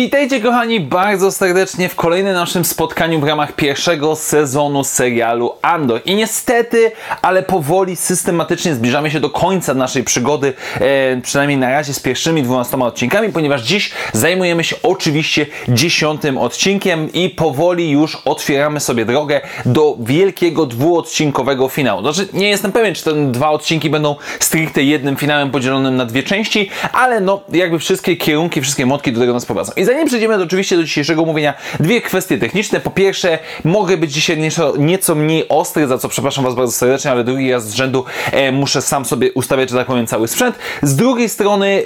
Witajcie kochani bardzo serdecznie w kolejnym naszym spotkaniu w ramach pierwszego sezonu serialu Andor. I niestety, ale powoli, systematycznie zbliżamy się do końca naszej przygody, e, przynajmniej na razie z pierwszymi 12 odcinkami, ponieważ dziś zajmujemy się oczywiście dziesiątym odcinkiem i powoli już otwieramy sobie drogę do wielkiego dwuodcinkowego finału. Znaczy, nie jestem pewien, czy te dwa odcinki będą stricte jednym finałem podzielonym na dwie części, ale no, jakby wszystkie kierunki, wszystkie motki do tego nas prowadzą. I zanim przejdziemy do, oczywiście do dzisiejszego omówienia, dwie kwestie techniczne. Po pierwsze, mogę być dzisiaj nieco, nieco mniej ostry, za co przepraszam Was bardzo serdecznie, ale drugi raz z rzędu e, muszę sam sobie ustawiać, że tak powiem, cały sprzęt. Z drugiej strony,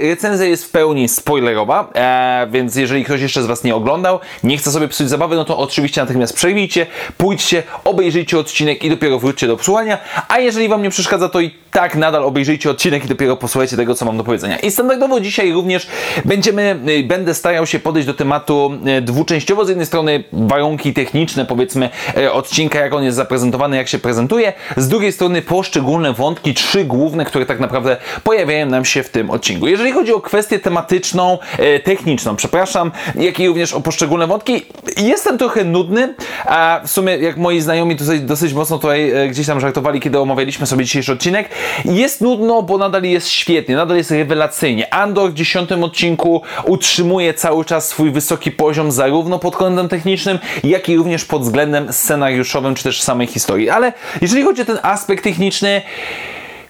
recenzja jest w pełni spoilerowa, e, więc jeżeli ktoś jeszcze z Was nie oglądał, nie chce sobie psuć zabawy, no to oczywiście natychmiast przejmijcie, pójdźcie, obejrzyjcie odcinek i dopiero wróćcie do słuchania. A jeżeli Wam nie przeszkadza, to i tak nadal obejrzyjcie odcinek i dopiero posłuchajcie tego, co mam do powiedzenia. I standardowo dzisiaj również będziemy, e, będę starał się podejść do tematu e, dwuczęściowo. Z jednej strony warunki techniczne, powiedzmy, e, odcinka, jak on jest zaprezentowany, jak się prezentuje. Z drugiej strony poszczególne wątki, trzy główne, które tak naprawdę pojawiają nam się w tym odcinku. Jeżeli chodzi o kwestię tematyczną, techniczną, przepraszam, jak i również o poszczególne wątki, jestem trochę nudny, a w sumie jak moi znajomi dosyć, dosyć mocno tutaj gdzieś tam żartowali, kiedy omawialiśmy sobie dzisiejszy odcinek, jest nudno, bo nadal jest świetnie, nadal jest rewelacyjnie. Andor w dziesiątym odcinku utrzymuje cały czas swój wysoki poziom zarówno pod kątem technicznym, jak i również pod względem scenariuszowym, czy też samej historii. Ale jeżeli chodzi o ten aspekt techniczny,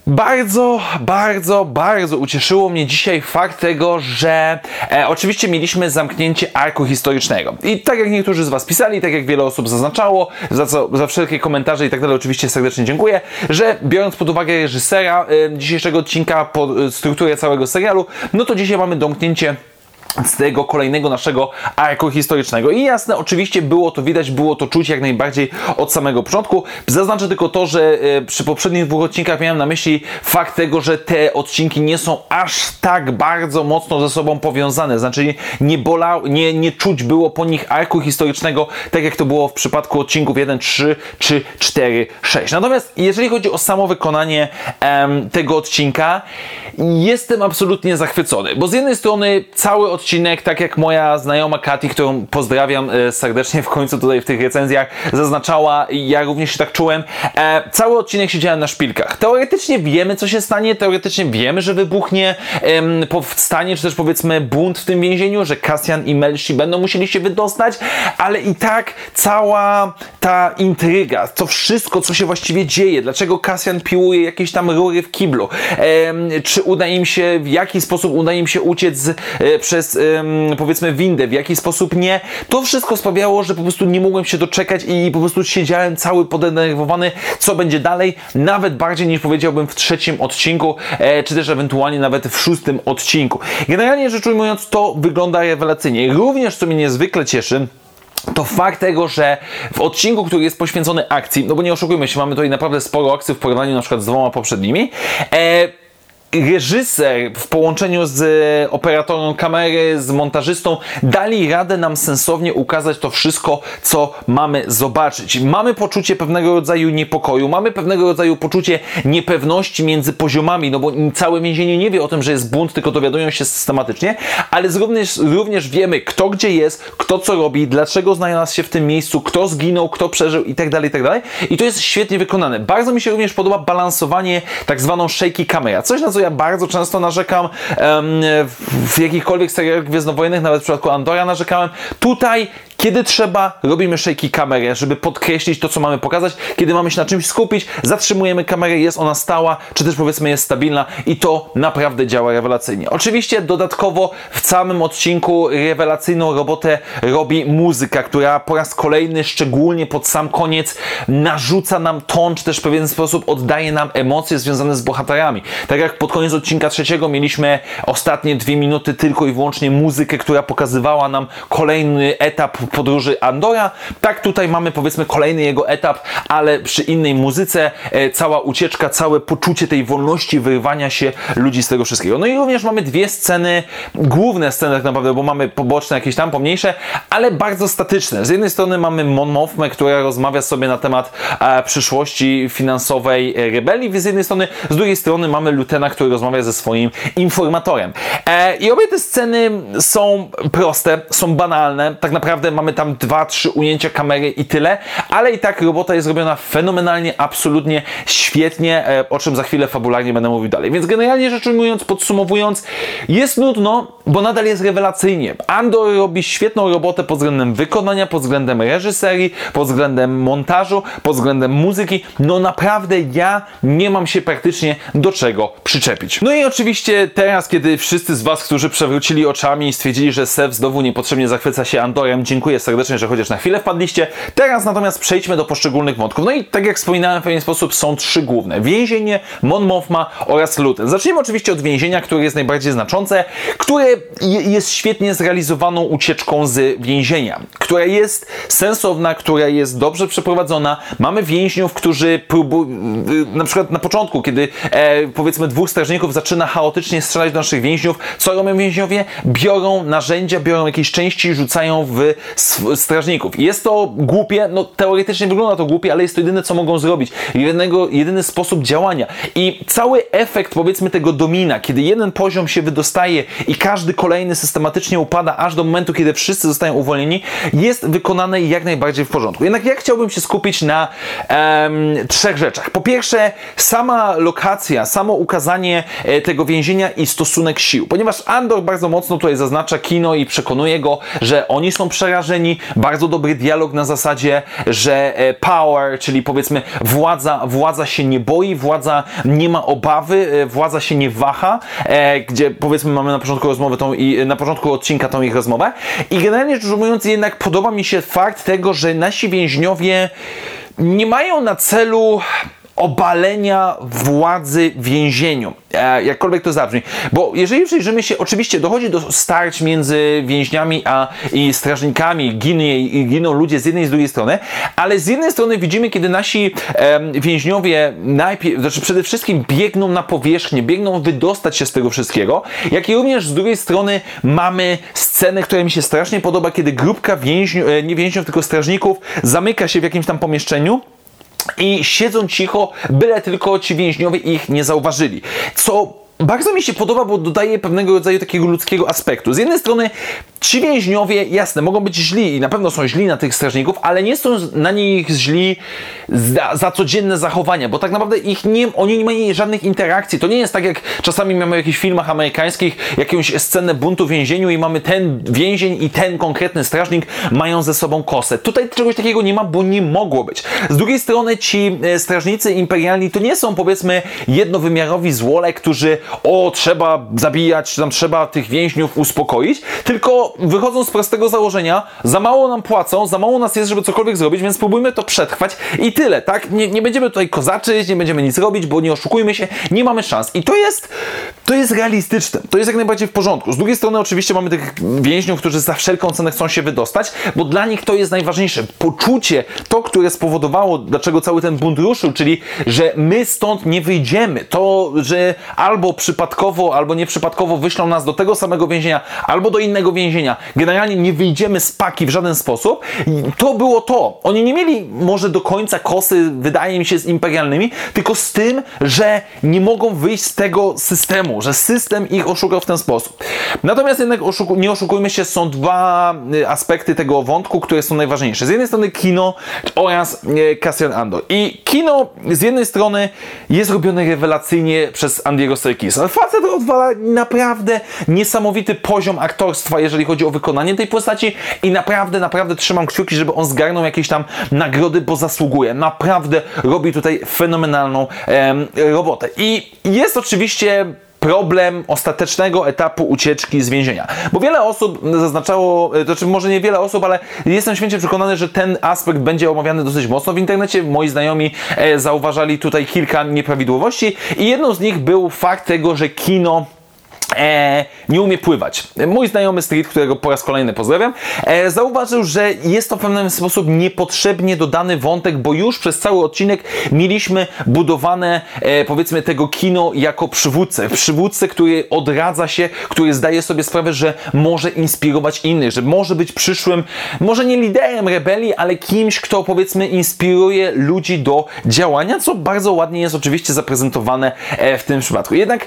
bardzo, bardzo, bardzo ucieszyło mnie dzisiaj fakt tego, że e, oczywiście mieliśmy zamknięcie arku historycznego. I tak jak niektórzy z Was pisali, tak jak wiele osób zaznaczało, za co za wszelkie komentarze i tak dalej oczywiście serdecznie dziękuję, że biorąc pod uwagę reżysera e, dzisiejszego odcinka, po e, strukturę całego serialu, no to dzisiaj mamy domknięcie z tego kolejnego naszego arku historycznego. I jasne, oczywiście było to widać, było to czuć jak najbardziej od samego początku. Zaznaczę tylko to, że e, przy poprzednich dwóch odcinkach miałem na myśli fakt tego, że te odcinki nie są aż tak bardzo mocno ze sobą powiązane. Znaczy nie bolał, nie, nie czuć było po nich arku historycznego, tak jak to było w przypadku odcinków 1, 3 czy 4, 6. Natomiast jeżeli chodzi o samo wykonanie em, tego odcinka, jestem absolutnie zachwycony, bo z jednej strony cały odcinek, tak jak moja znajoma Kati, którą pozdrawiam e, serdecznie w końcu tutaj w tych recenzjach, zaznaczała, ja również się tak czułem, e, cały odcinek siedziałem na szpilkach. Teoretycznie wiemy, co się stanie, teoretycznie wiemy, że wybuchnie, powstanie, czy też powiedzmy bunt w tym więzieniu, że Cassian i Melshi będą musieli się wydostać, ale i tak cała ta intryga, to wszystko, co się właściwie dzieje, dlaczego Cassian piłuje jakieś tam rury w kiblu, czy uda im się, w jaki sposób uda im się uciec e, przez przez powiedzmy windę, w jaki sposób nie. To wszystko sprawiało, że po prostu nie mogłem się doczekać i po prostu siedziałem cały podenerwowany, co będzie dalej, nawet bardziej niż powiedziałbym w trzecim odcinku, e, czy też ewentualnie nawet w szóstym odcinku. Generalnie rzecz ujmując, to wygląda rewelacyjnie. Również, co mnie niezwykle cieszy, to fakt tego, że w odcinku, który jest poświęcony akcji, no bo nie oszukujmy się, mamy tutaj naprawdę sporo akcji w porównaniu na przykład z dwoma poprzednimi, e, reżyser w połączeniu z operatorem kamery, z montażystą dali radę nam sensownie ukazać to wszystko, co mamy zobaczyć. Mamy poczucie pewnego rodzaju niepokoju, mamy pewnego rodzaju poczucie niepewności między poziomami, no bo całe więzienie nie wie o tym, że jest bunt, tylko dowiadują się systematycznie, ale również, również wiemy, kto gdzie jest, kto co robi, dlaczego znalazł się w tym miejscu, kto zginął, kto przeżył i tak dalej, i tak. I to jest świetnie wykonane. Bardzo mi się również podoba balansowanie tak zwaną shaky camera. Coś na co ja bardzo często narzekam w jakichkolwiek serialach gwiezdnowojennych, nawet w przypadku Andora narzekałem. Tutaj kiedy trzeba, robimy shaky kamerę, żeby podkreślić to, co mamy pokazać. Kiedy mamy się na czymś skupić, zatrzymujemy kamerę, jest ona stała, czy też powiedzmy jest stabilna i to naprawdę działa rewelacyjnie. Oczywiście dodatkowo w całym odcinku rewelacyjną robotę robi muzyka, która po raz kolejny, szczególnie pod sam koniec, narzuca nam ton, czy też w pewien sposób oddaje nam emocje związane z bohaterami. Tak jak pod koniec odcinka trzeciego mieliśmy ostatnie dwie minuty tylko i wyłącznie muzykę, która pokazywała nam kolejny etap podróży Andora, tak tutaj mamy powiedzmy kolejny jego etap, ale przy innej muzyce, e, cała ucieczka, całe poczucie tej wolności, wyrwania się ludzi z tego wszystkiego. No i również mamy dwie sceny, główne sceny tak naprawdę, bo mamy poboczne jakieś tam pomniejsze, ale bardzo statyczne. Z jednej strony mamy Mon Mothmę, która rozmawia sobie na temat e, przyszłości finansowej e, rebelii, z jednej strony, z drugiej strony mamy Lutena, który rozmawia ze swoim informatorem. E, I obie te sceny są proste, są banalne, tak naprawdę mamy tam dwa, trzy ujęcia kamery i tyle, ale i tak robota jest robiona fenomenalnie, absolutnie świetnie, e, o czym za chwilę fabularnie będę mówił dalej. Więc generalnie rzecz ujmując, podsumowując, jest nudno, bo nadal jest rewelacyjnie. Andor robi świetną robotę pod względem wykonania, pod względem reżyserii, pod względem montażu, pod względem muzyki. No naprawdę ja nie mam się praktycznie do czego przyczepić. No i oczywiście teraz, kiedy wszyscy z Was, którzy przewrócili oczami i stwierdzili, że Sev znowu niepotrzebnie zachwyca się Andorem, dziękuję serdecznie, że chociaż na chwilę wpadliście. Teraz natomiast przejdźmy do poszczególnych wątków. No i tak jak wspominałem w pewien sposób są trzy główne. Więzienie, Mon Mothma oraz Luten. Zacznijmy oczywiście od więzienia, które jest najbardziej znaczące, które jest świetnie zrealizowaną ucieczką z więzienia, która jest sensowna, która jest dobrze przeprowadzona. Mamy więźniów, którzy próbują, na przykład na początku, kiedy e, powiedzmy dwóch strażników zaczyna chaotycznie strzelać do naszych więźniów, co robią więźniowie? Biorą narzędzia, biorą jakieś części i rzucają w strażników. Jest to głupie, no teoretycznie wygląda to głupie, ale jest to jedyne, co mogą zrobić. Jedyny sposób działania. I cały efekt, powiedzmy, tego domina, kiedy jeden poziom się wydostaje i każdy kolejny systematycznie upada, aż do momentu, kiedy wszyscy zostają uwolnieni, jest wykonane jak najbardziej w porządku. Jednak ja chciałbym się skupić na um, trzech rzeczach. Po pierwsze, sama lokacja, samo ukazanie e, tego więzienia i stosunek sił. Ponieważ Andor bardzo mocno tutaj zaznacza kino i przekonuje go, że oni są przerażeni. Bardzo dobry dialog na zasadzie, że e, power, czyli powiedzmy władza, władza się nie boi, władza nie ma obawy, e, władza się nie waha, gdzie powiedzmy mamy na początku rozmowy tą i na początku odcinka tą ich rozmowę. I generalnie rzecz ujmując, jednak podoba mi się fakt tego, że nasi więźniowie nie mają na celu obalenia władzy w więzieniu. E, jakkolwiek to zabrzmi. Bo jeżeli przyjrzymy się, oczywiście dochodzi do starć między więźniami a i strażnikami, ginie, giną ludzie z jednej i z drugiej strony, ale z jednej strony widzimy, kiedy nasi e, więźniowie najpierw, znaczy przede wszystkim biegną na powierzchnię, biegną wydostać się z tego wszystkiego, jak i również z drugiej strony mamy scenę, która mi się strasznie podoba, kiedy grupka więźniów, e, nie więźniów, tylko strażników zamyka się w jakimś tam pomieszczeniu i siedzą cicho, byle tylko ci więźniowie ich nie zauważyli. Co bardzo mi się podoba, bo dodaje pewnego rodzaju takiego ludzkiego aspektu. Z jednej strony ci więźniowie, jasne, mogą być źli i na pewno są źli na tych strażników, ale nie są na nich źli za, za codzienne zachowania, bo tak naprawdę ich nie, oni nie mają żadnych interakcji. To nie jest tak, jak czasami mamy w jakichś filmach amerykańskich jakąś scenę buntu w więzieniu i mamy ten więzień i ten konkretny strażnik mają ze sobą kosę. Tutaj czegoś takiego nie ma, bo nie mogło być. Z drugiej strony ci e, strażnicy imperialni to nie są powiedzmy jednowymiarowi złole, którzy o, trzeba zabijać, tam trzeba tych więźniów uspokoić, tylko wychodzą z prostego założenia, za mało nam płacą, za mało nas jest, żeby cokolwiek zrobić, więc spróbujmy to przetrwać i tyle, tak? Nie, nie będziemy tutaj kozaczyć, nie będziemy nic robić, bo nie oszukujmy się, nie mamy szans. I to jest, to jest realistyczne, to jest jak najbardziej w porządku. Z drugiej strony oczywiście mamy tych więźniów, którzy za wszelką cenę chcą się wydostać, bo dla nich to jest najważniejsze. Poczucie, to, które spowodowało, dlaczego cały ten bunt ruszył, czyli, że my stąd nie wyjdziemy. To, że albo przypadkowo, albo nieprzypadkowo wyślą nas do tego samego więzienia, albo do innego więzienia. Generalnie nie wyjdziemy z paki w żaden sposób. To było to. Oni nie mieli może do końca kosy, wydaje mi się, z imperialnymi, tylko z tym, że nie mogą wyjść z tego systemu, że system ich oszukał w ten sposób. Natomiast jednak oszuku nie oszukujmy się, są dwa y, aspekty tego wątku, które są najważniejsze. Z jednej strony kino oraz y, Cassian Andor. I kino z jednej strony jest robione rewelacyjnie przez Andiego Serkisa. Facet odwala naprawdę niesamowity poziom aktorstwa, jeżeli chodzi o wykonanie tej postaci i naprawdę, naprawdę trzymam kciuki, żeby on zgarnął jakieś tam nagrody, bo zasługuje. Naprawdę robi tutaj fenomenalną em, robotę. I jest oczywiście problem ostatecznego etapu ucieczki z więzienia. Bo wiele osób zaznaczało, to znaczy może nie wiele osób, ale jestem święcie przekonany, że ten aspekt będzie omawiany dosyć mocno w internecie. Moi znajomi e, zauważali tutaj kilka nieprawidłowości i jedną z nich był fakt tego, że kino e, nie umie pływać. Mój znajomy Street, którego po raz kolejny pozdrawiam, e, zauważył, że jest to w pewien sposób niepotrzebnie dodany wątek, bo już przez cały odcinek mieliśmy budowane, e, powiedzmy, tego kino jako przywódcę. Przywódcę, który odradza się, który zdaje sobie sprawę, że może inspirować innych, że może być przyszłym, może nie liderem rebelii, ale kimś, kto powiedzmy inspiruje ludzi do działania, co bardzo ładnie jest oczywiście zaprezentowane e, w tym przypadku. Jednak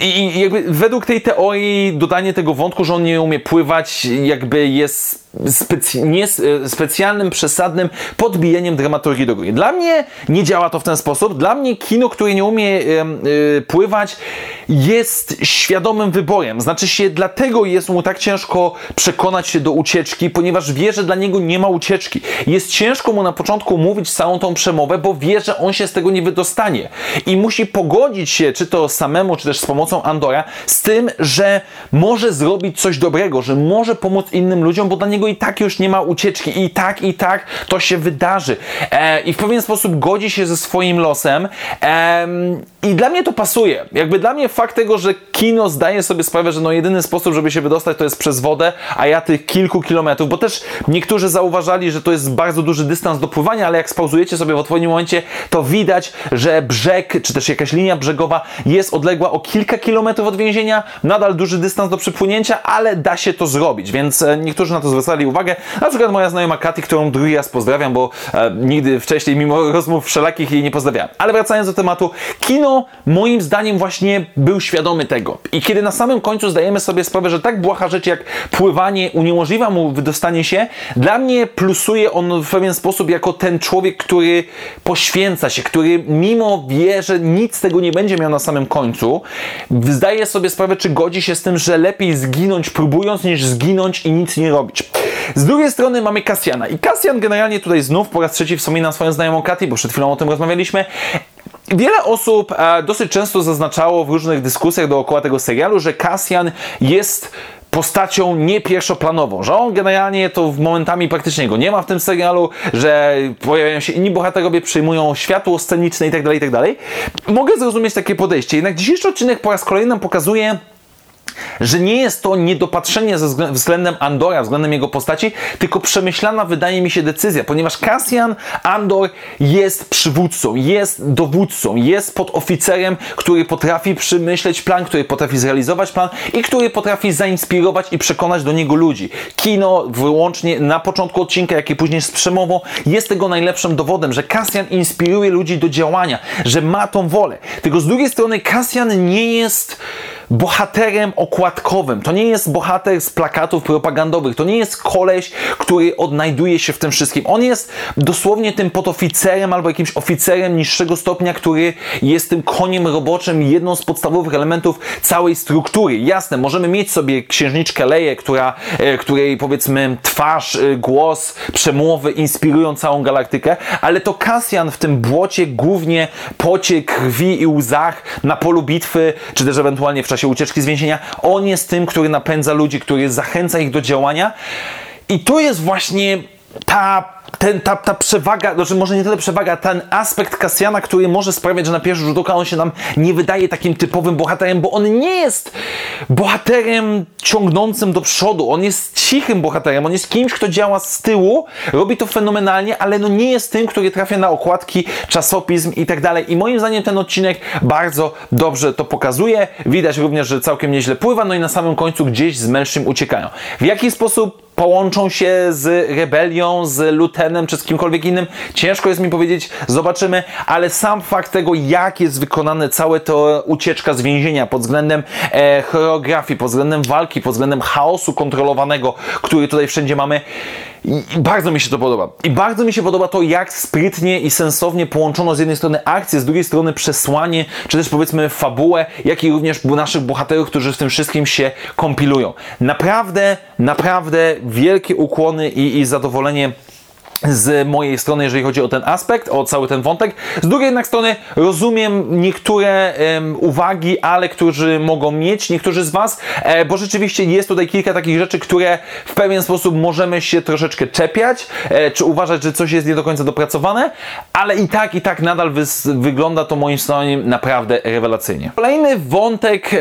i jakby według tej teorii dodanie tego wątku, że on nie umie pływać, jakby jest specy nie, e, specjalnym, przesadnym podbijaniem dramaturgii do góry. Dla mnie nie działa to w ten sposób. Dla mnie kino, które nie umie yy, pływać, jest świadomym wyborem. Znaczy się, dlatego jest mu tak ciężko przekonać się do ucieczki, ponieważ wie, że dla niego nie ma ucieczki. Jest ciężko mu na początku mówić całą tą przemowę, bo wie, że on się z tego nie wydostanie. I musi pogodzić się, czy to samemu, czy też z pomocą Andora, z tym, że może zrobić coś dobrego, że może pomóc innym ludziom, bo dla niego i tak już nie ma ucieczki. I tak, i tak to się wydarzy. E, I w pewien sposób godzi się ze swoim losem. E, I dla mnie to pasuje. Jakby dla mnie fakt tego, że kino zdaje sobie sprawę, że no jedyny sposób, żeby się wydostać, to jest przez wodę, a ja tych kilku kilometrów, bo też niektórzy zauważali, że to jest bardzo duży dystans do pływania, ale jak spauzujecie sobie w odpowiednim momencie, to widać, że brzeg, czy też jakaś linia brzegowa jest odległa o kilka kilometrów od więzienia, nadal duży dystans do przypłynięcia, ale da się to zrobić, więc e, niektórzy na to zwracali uwagę. Na przykład moja znajoma Katy, którą drugi raz pozdrawiam, bo e, nigdy wcześniej, mimo rozmów wszelakich, jej nie pozdrawiałem. Ale wracając do tematu, kino moim zdaniem właśnie był świadomy tego. I kiedy na samym końcu zdajemy sobie sprawę, że tak błaha rzecz jak pływanie uniemożliwia mu wydostanie się, dla mnie plusuje on w pewien sposób jako ten człowiek, który poświęca się, który mimo wie, że nic z tego nie będzie miał na samym końcu, zdaje sobie sprawę, czy godzi się z tym, że lepiej zginąć próbując, niż zginąć i nic nie robić. Z drugiej strony mamy Kasjana. I Kasjan generalnie tutaj znów po raz trzeci wspomina swoją znajomą Katy, bo przed chwilą o tym rozmawialiśmy. Wiele osób e, dosyć często zaznaczało w różnych dyskusjach dookoła tego serialu, że Kasjan jest postacią nie pierwszoplanową, że on generalnie to w momentami praktycznie go nie ma w tym serialu, że pojawiają się inni bohaterowie, przyjmują światło sceniczne itd., tak itd. Tak Mogę zrozumieć takie podejście, jednak dzisiejszy odcinek po raz kolejny nam pokazuje że nie jest to niedopatrzenie ze względem Andora, względem jego postaci, tylko przemyślana wydaje mi się decyzja, ponieważ Cassian Andor jest przywódcą, jest dowódcą, jest podoficerem, który potrafi przemyśleć plan, który potrafi zrealizować plan i który potrafi zainspirować i przekonać do niego ludzi. Kino wyłącznie na początku odcinka, jak i później z przemową jest tego najlepszym dowodem, że Cassian inspiruje ludzi do działania, że ma tą wolę. Tylko z drugiej strony Cassian nie jest bohaterem okładkowym. To nie jest bohater z plakatów propagandowych. To nie jest koleś, który odnajduje się w tym wszystkim. On jest dosłownie tym podoficerem albo jakimś oficerem niższego stopnia, który jest tym koniem roboczym, jedną z podstawowych elementów całej struktury. Jasne, możemy mieć sobie księżniczkę Leję, która, e, której powiedzmy twarz, e, głos, przemowy inspirują całą galaktykę, ale to Kasjan w tym błocie głównie pocie krwi i łzach na polu bitwy, czy też ewentualnie w czasie czasie ucieczki z więzienia. On jest tym, który napędza ludzi, który zachęca ich do działania. I to jest właśnie ta ten, ta, ta przewaga, znaczy może nie tyle przewaga, ten aspekt Kasjana, który może sprawiać, że na pierwszy rzut oka on się nam nie wydaje takim typowym bohaterem, bo on nie jest bohaterem ciągnącym do przodu, on jest cichym bohaterem, on jest kimś, kto działa z tyłu, robi to fenomenalnie, ale no nie jest tym, który trafia na okładki, czasopism i tak dalej. I moim zdaniem ten odcinek bardzo dobrze to pokazuje. Widać również, że całkiem nieźle pływa, no i na samym końcu gdzieś z Melszym uciekają. W jaki sposób połączą się z rebelią, z Lutenem czy z kimkolwiek innym. Ciężko jest mi powiedzieć, zobaczymy, ale sam fakt tego, jak jest wykonane całe to ucieczka z więzienia pod względem e, choreografii, pod względem walki, pod względem chaosu kontrolowanego, który tutaj wszędzie mamy, i, I, bardzo mi się to podoba. I bardzo mi się podoba to, jak sprytnie i sensownie połączono z jednej strony akcję, z drugiej strony przesłanie, czy też powiedzmy fabułę, jak i również naszych bohaterów, którzy w tym wszystkim się kompilują. Naprawdę, naprawdę wielkie ukłony i, i zadowolenie z mojej strony, jeżeli chodzi o ten aspekt, o cały ten wątek. Z drugiej jednak strony rozumiem niektóre um, uwagi, ale którzy mogą mieć niektórzy z Was, e, bo rzeczywiście jest tutaj kilka takich rzeczy, które w pewien sposób możemy się troszeczkę czepiać, e, czy uważać, że coś jest nie do końca dopracowane, ale i tak, i tak nadal wygląda to moim zdaniem naprawdę rewelacyjnie. Kolejny wątek e,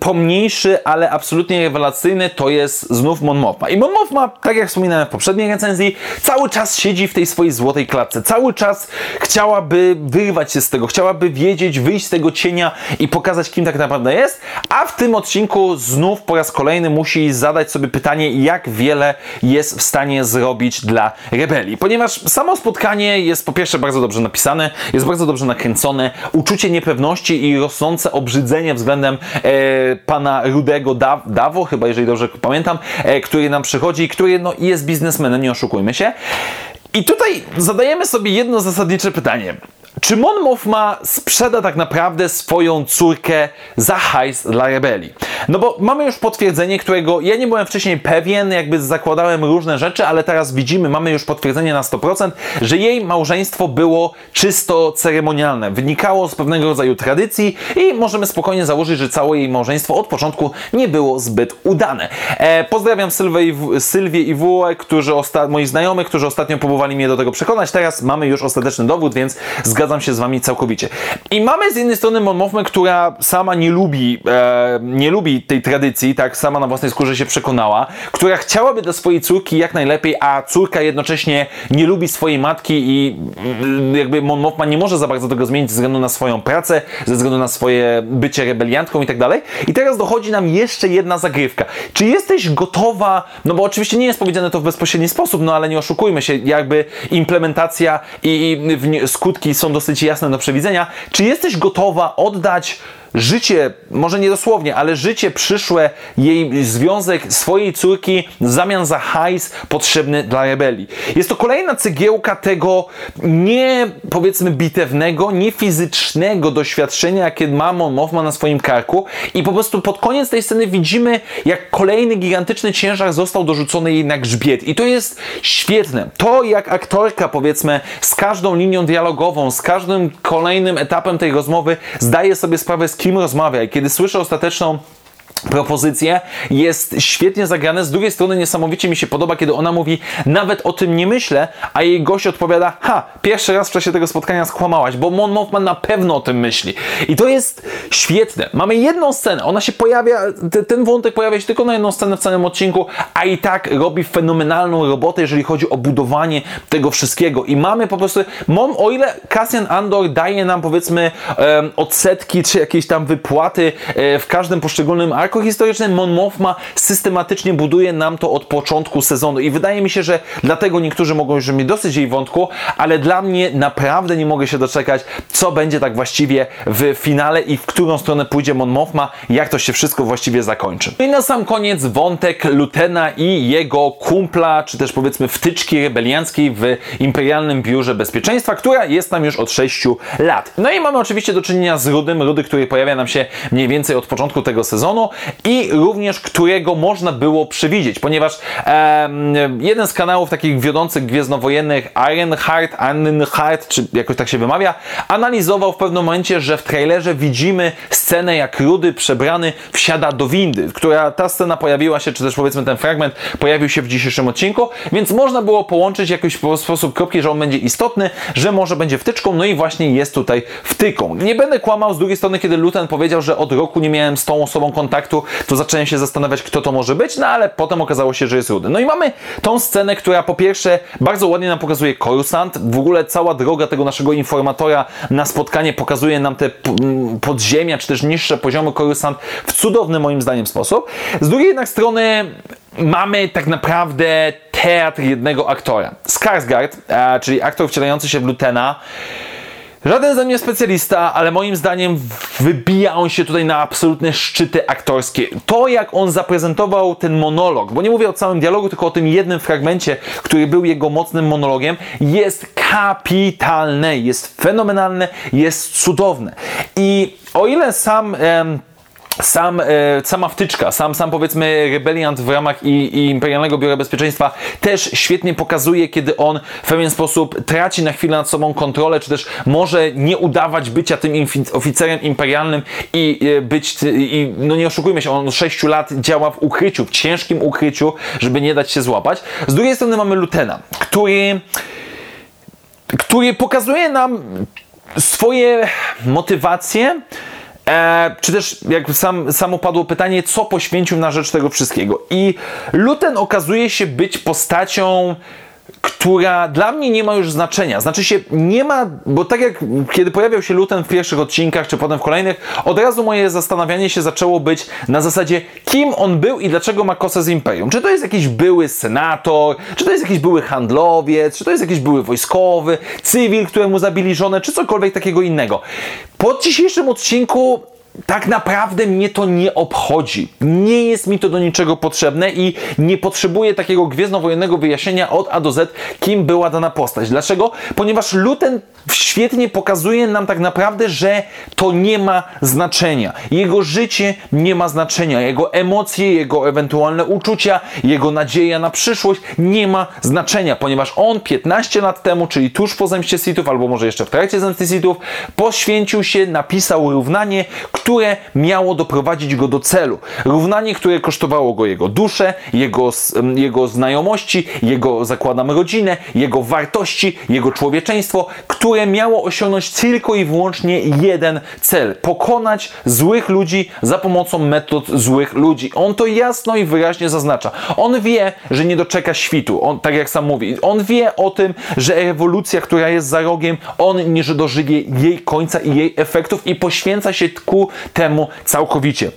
pomniejszy, ale absolutnie rewelacyjny to jest znów Mon Mothma. I Mon Mothma, tak jak wspominałem w poprzedniej recenzji, cały czas czas siedzi w tej swojej złotej klatce. Cały czas chciałaby wyrwać się z tego, chciałaby wiedzieć, wyjść z tego cienia i pokazać, kim tak naprawdę jest. A w tym odcinku znów po raz kolejny musi zadać sobie pytanie, jak wiele jest w stanie zrobić dla rebelii. Ponieważ samo spotkanie jest po pierwsze bardzo dobrze napisane, jest bardzo dobrze nakręcone, uczucie niepewności i rosnące obrzydzenie względem e, pana Rudego Daw Dawo, chyba jeżeli dobrze pamiętam, e, który nam przychodzi, który no, jest biznesmenem, nie oszukujmy się. I tutaj zadajemy sobie jedno zasadnicze pytanie. Czy Mon Mothma sprzeda tak naprawdę swoją córkę za hajs dla rebelii? No bo mamy już potwierdzenie, którego ja nie byłem wcześniej pewien, jakby zakładałem różne rzeczy, ale teraz widzimy, mamy już potwierdzenie na 100%, że jej małżeństwo było czysto ceremonialne. Wynikało z pewnego rodzaju tradycji i możemy spokojnie założyć, że całe jej małżeństwo od początku nie było zbyt udane. E, pozdrawiam Sylwię i, Wułę, którzy osta- moi znajomi, którzy ostatnio próbowali mnie do tego przekonać. Teraz mamy już ostateczny dowód, więc zgadzam się z wami całkowicie. I mamy z jednej strony Mon która sama nie lubi, e, nie lubi tej tradycji, tak sama na własnej skórze się przekonała, która chciałaby dla swojej córki jak najlepiej, a córka jednocześnie nie lubi swojej matki i mm, jakby Mon nie może za bardzo tego zmienić ze względu na swoją pracę, ze względu na swoje bycie rebeliantką i tak dalej. I teraz dochodzi nam jeszcze jedna zagrywka. Czy jesteś gotowa, no bo oczywiście nie jest powiedziane to w bezpośredni sposób, no ale nie oszukujmy się, jakby implementacja i, i skutki są dosyć jasne do przewidzenia. Czy jesteś gotowa oddać życie, może nie dosłownie, ale życie przyszłe, jej związek swojej córki w zamian za hajs potrzebny dla rebelii. Jest to kolejna cegiełka tego nie powiedzmy bitewnego, nie fizycznego doświadczenia, jakie ma Mon Mothma na swoim karku i po prostu pod koniec tej sceny widzimy, jak kolejny gigantyczny ciężar został dorzucony jej na grzbiet i to jest świetne. To jak aktorka powiedzmy z każdą linią dialogową, z każdym kolejnym etapem tej rozmowy zdaje sobie sprawę z kim rozmawia i kiedy słyszę ostateczną propozycję, jest świetnie zagrane. Z drugiej strony niesamowicie mi się podoba, kiedy ona mówi, nawet o tym nie myślę, a jej gość odpowiada, ha, pierwszy raz w czasie tego spotkania skłamałaś, bo Mon Mothman na pewno o tym myśli. I to jest świetne. Mamy jedną scenę, ona się pojawia, ten wątek pojawia się tylko na jedną scenę w całym odcinku, a i tak robi fenomenalną robotę, jeżeli chodzi o budowanie tego wszystkiego. I mamy po prostu, Mom, o ile Cassian Andor daje nam powiedzmy odsetki, czy jakieś tam wypłaty um, w każdym poszczególnym arku, jako historyczny Mon Mothma systematycznie buduje nam to od początku sezonu i wydaje mi się, że dlatego niektórzy mogą już mieć dosyć jej wątku, ale dla mnie naprawdę nie mogę się doczekać, co będzie tak właściwie w finale i w którą stronę pójdzie Mon Mothma, jak to się wszystko właściwie zakończy. I na sam koniec wątek Lutena i jego kumpla, czy też powiedzmy wtyczki rebelianckiej w Imperialnym Biurze Bezpieczeństwa, która jest tam już od 6 lat. No i mamy oczywiście do czynienia z Rudym, Rudy, który pojawia nam się mniej więcej od początku tego sezonu i również którego można było przewidzieć, ponieważ jeden z kanałów takich wiodących gwiezdnowojennych, Ironheart, Ironheart, czy jakoś tak się wymawia, analizował w pewnym momencie, że w trailerze widzimy scenę, jak Rudy przebrany wsiada do windy, która ta scena pojawiła się, czy też powiedzmy ten fragment pojawił się w dzisiejszym odcinku, więc można było połączyć jakiś sposób kropki, że on będzie istotny, że może będzie wtyczką, no i właśnie jest tutaj wtyką. Nie będę kłamał z drugiej strony, kiedy Luten powiedział, że od roku nie miałem z tą osobą kontaktu, to zacząłem się zastanawiać, kto to może być, no ale potem okazało się, że jest Rudy. No i mamy tą scenę, która po pierwsze bardzo ładnie nam pokazuje Coruscant, w ogóle cała droga tego naszego informatora na spotkanie pokazuje nam te podziemia, czy też niższe poziomy Coruscant w cudowny moim zdaniem sposób. Z drugiej jednak strony mamy tak naprawdę teatr jednego aktora. Skarsgård, czyli aktor wcielający się w Lutena, Żaden ze mnie specjalista, ale moim zdaniem wybija on się tutaj na absolutne szczyty aktorskie. To, jak on zaprezentował ten monolog, bo nie mówię o całym dialogu, tylko o tym jednym fragmencie, który był jego mocnym monologiem, jest kapitalne, jest fenomenalne, jest cudowne. I o ile sam. Em, sam, e, sama wtyczka, sam, sam powiedzmy rebeliant w ramach i, i Imperialnego Biura Bezpieczeństwa też świetnie pokazuje, kiedy on w pewien sposób traci na chwilę nad sobą kontrolę, czy też może nie udawać bycia tym oficerem imperialnym i e, być, i, no nie oszukujmy się, on od 6 lat działa w ukryciu, w ciężkim ukryciu, żeby nie dać się złapać. Z drugiej strony mamy Lutena, który który pokazuje nam swoje motywacje, E, czy też, jak sam, samo padło pytanie, co poświęcił na rzecz tego wszystkiego. I Luten okazuje się być postacią która dla mnie nie ma już znaczenia. Znaczy się nie ma, bo tak jak kiedy pojawiał się Luten w pierwszych odcinkach, czy potem w kolejnych, od razu moje zastanawianie się zaczęło być na zasadzie, kim on był i dlaczego ma kosę z Imperium. Czy to jest jakiś były senator, czy to jest jakiś były handlowiec, czy to jest jakiś były wojskowy, cywil, któremu zabili żonę, czy cokolwiek takiego innego. Po dzisiejszym odcinku tak naprawdę mnie to nie obchodzi. Nie jest mi to do niczego potrzebne i nie potrzebuję takiego gwiezdnowojennego wyjaśnienia od A do Z, kim była dana postać. Dlaczego? Ponieważ Luten świetnie pokazuje nam tak naprawdę, że to nie ma znaczenia. Jego życie nie ma znaczenia. Jego emocje, jego ewentualne uczucia, jego nadzieja na przyszłość nie ma znaczenia, ponieważ on 15 lat temu, czyli tuż po zemście Sithów, albo może jeszcze w trakcie zemsty Sithów, poświęcił się, napisał równanie, które miało doprowadzić go do celu. Równanie, które kosztowało go jego duszę, jego, jego znajomości, jego, zakładam, rodzinę, jego wartości, jego człowieczeństwo, które miało osiągnąć tylko i wyłącznie jeden cel: pokonać złych ludzi za pomocą metod złych ludzi. On to jasno i wyraźnie zaznacza. On wie, że nie doczeka świtu, on, tak jak sam mówi. On wie o tym, że rewolucja, która jest za rogiem, on nie dożywie jej końca i jej efektów i poświęca się ku temu całkowicie.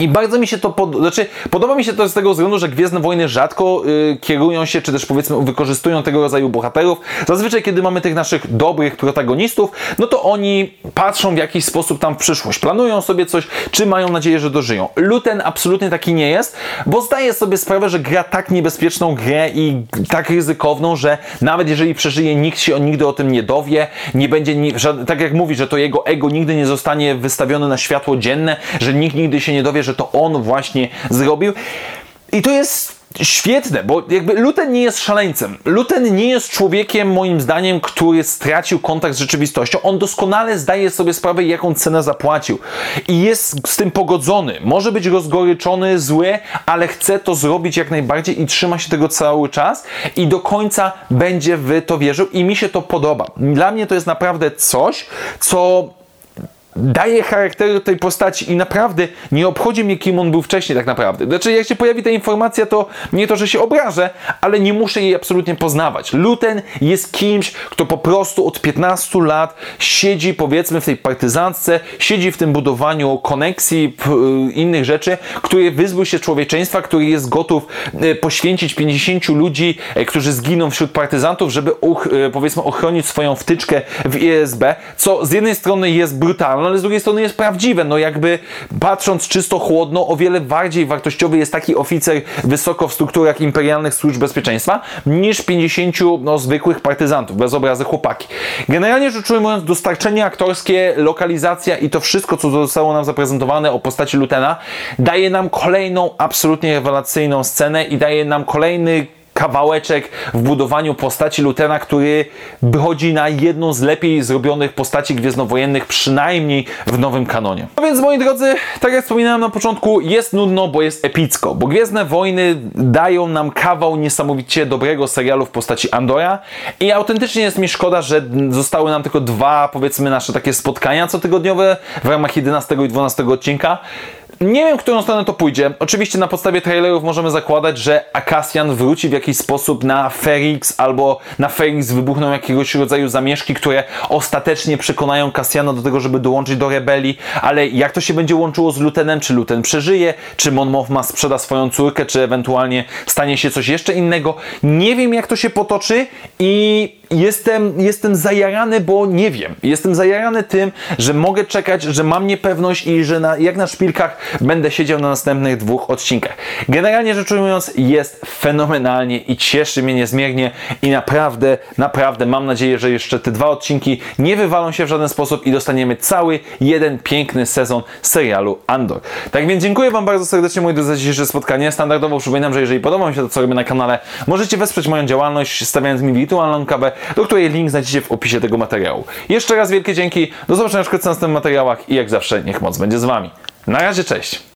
I bardzo mi się to pod... znaczy, podoba mi się to z tego względu, że Gwiezdne Wojny rzadko y, kierują się, czy też powiedzmy wykorzystują tego rodzaju bohaterów. Zazwyczaj, kiedy mamy tych naszych dobrych protagonistów, no to oni patrzą w jakiś sposób tam w przyszłość, planują sobie coś, czy mają nadzieję, że dożyją. Luten absolutnie taki nie jest, bo zdaje sobie sprawę, że gra tak niebezpieczną grę i tak ryzykowną, że nawet jeżeli przeżyje, nikt się nigdy o tym nie dowie, nie będzie, tak jak mówi, że to jego ego nigdy nie zostanie wystawione na światło dzienne, że nikt nigdy się nie dowie, że to on właśnie zrobił. I to jest świetne, bo jakby Luten nie jest szaleńcem. Luten nie jest człowiekiem, moim zdaniem, który stracił kontakt z rzeczywistością. On doskonale zdaje sobie sprawę, jaką cenę zapłacił. I jest z tym pogodzony. Może być rozgoryczony, zły, ale chce to zrobić jak najbardziej i trzyma się tego cały czas i do końca będzie w to wierzył i mi się to podoba. Dla mnie to jest naprawdę coś, co daje charakteru tej postaci i naprawdę nie obchodzi mnie, kim on był wcześniej tak naprawdę. Znaczy, jak się pojawi ta informacja, to nie to, że się obrażę, ale nie muszę jej absolutnie poznawać. Luten jest kimś, kto po prostu od 15 lat siedzi, powiedzmy, w tej partyzantce, siedzi w tym budowaniu koneksji, y, innych rzeczy, który wyzbył się człowieczeństwa, który jest gotów y, poświęcić 50 ludzi, y, którzy zginą wśród partyzantów, żeby, powiedzmy, ochronić swoją wtyczkę w ISB, co z jednej strony jest brutalne, no ale z drugiej strony jest prawdziwe. No jakby patrząc czysto chłodno, o wiele bardziej wartościowy jest taki oficer wysoko w strukturach imperialnych służb bezpieczeństwa niż 50 no, zwykłych partyzantów, bez obrazy chłopaki. Generalnie rzecz ujmując, dostarczenie aktorskie, lokalizacja i to wszystko, co zostało nam zaprezentowane o postaci Lutena, daje nam kolejną absolutnie rewelacyjną scenę i daje nam kolejny kawałeczek w budowaniu postaci Lutena, który wychodzi na jedną z lepiej zrobionych postaci gwiezdnowojennych, przynajmniej w nowym kanonie. No więc moi drodzy, tak jak wspominałem na początku, jest nudno, bo jest epicko, bo Gwiezdne Wojny dają nam kawał niesamowicie dobrego serialu w postaci Andora i autentycznie jest mi szkoda, że zostały nam tylko dwa, powiedzmy, nasze takie spotkania cotygodniowe w ramach 11 i 12 odcinka. Nie wiem, w którą stronę to pójdzie. Oczywiście na podstawie trailerów możemy zakładać, że Akasjan wróci w jakiś sposób na Ferix albo na Ferix wybuchną jakiegoś rodzaju zamieszki, które ostatecznie przekonają Cassiana do tego, żeby dołączyć do rebelii, ale jak to się będzie łączyło z Lutenem? Czy Luten przeżyje? Czy Mon Mothma sprzeda swoją córkę? Czy ewentualnie stanie się coś jeszcze innego? Nie wiem, jak to się potoczy i jestem, jestem zajarany, bo nie wiem. Jestem zajarany tym, że mogę czekać, że mam niepewność i że na, jak na szpilkach będę siedział na następnych dwóch odcinkach. Generalnie rzecz ujmując, jest fenomenalnie i cieszy mnie niezmiernie i naprawdę, naprawdę mam nadzieję, że jeszcze te dwa odcinki nie wywalą się w żaden sposób i dostaniemy cały jeden piękny sezon serialu Andor. Tak więc dziękuję Wam bardzo serdecznie, moi drodzy, za dzisiejsze spotkanie. Standardowo przypominam, że jeżeli podoba mi się to, co robię na kanale, możecie wesprzeć moją działalność, stawiając mi wirtualną kabę, do której link znajdziecie w opisie tego materiału. Jeszcze raz wielkie dzięki, do zobaczenia w następnych materiałach i jak zawsze niech moc będzie z Wami. Na razie, cześć!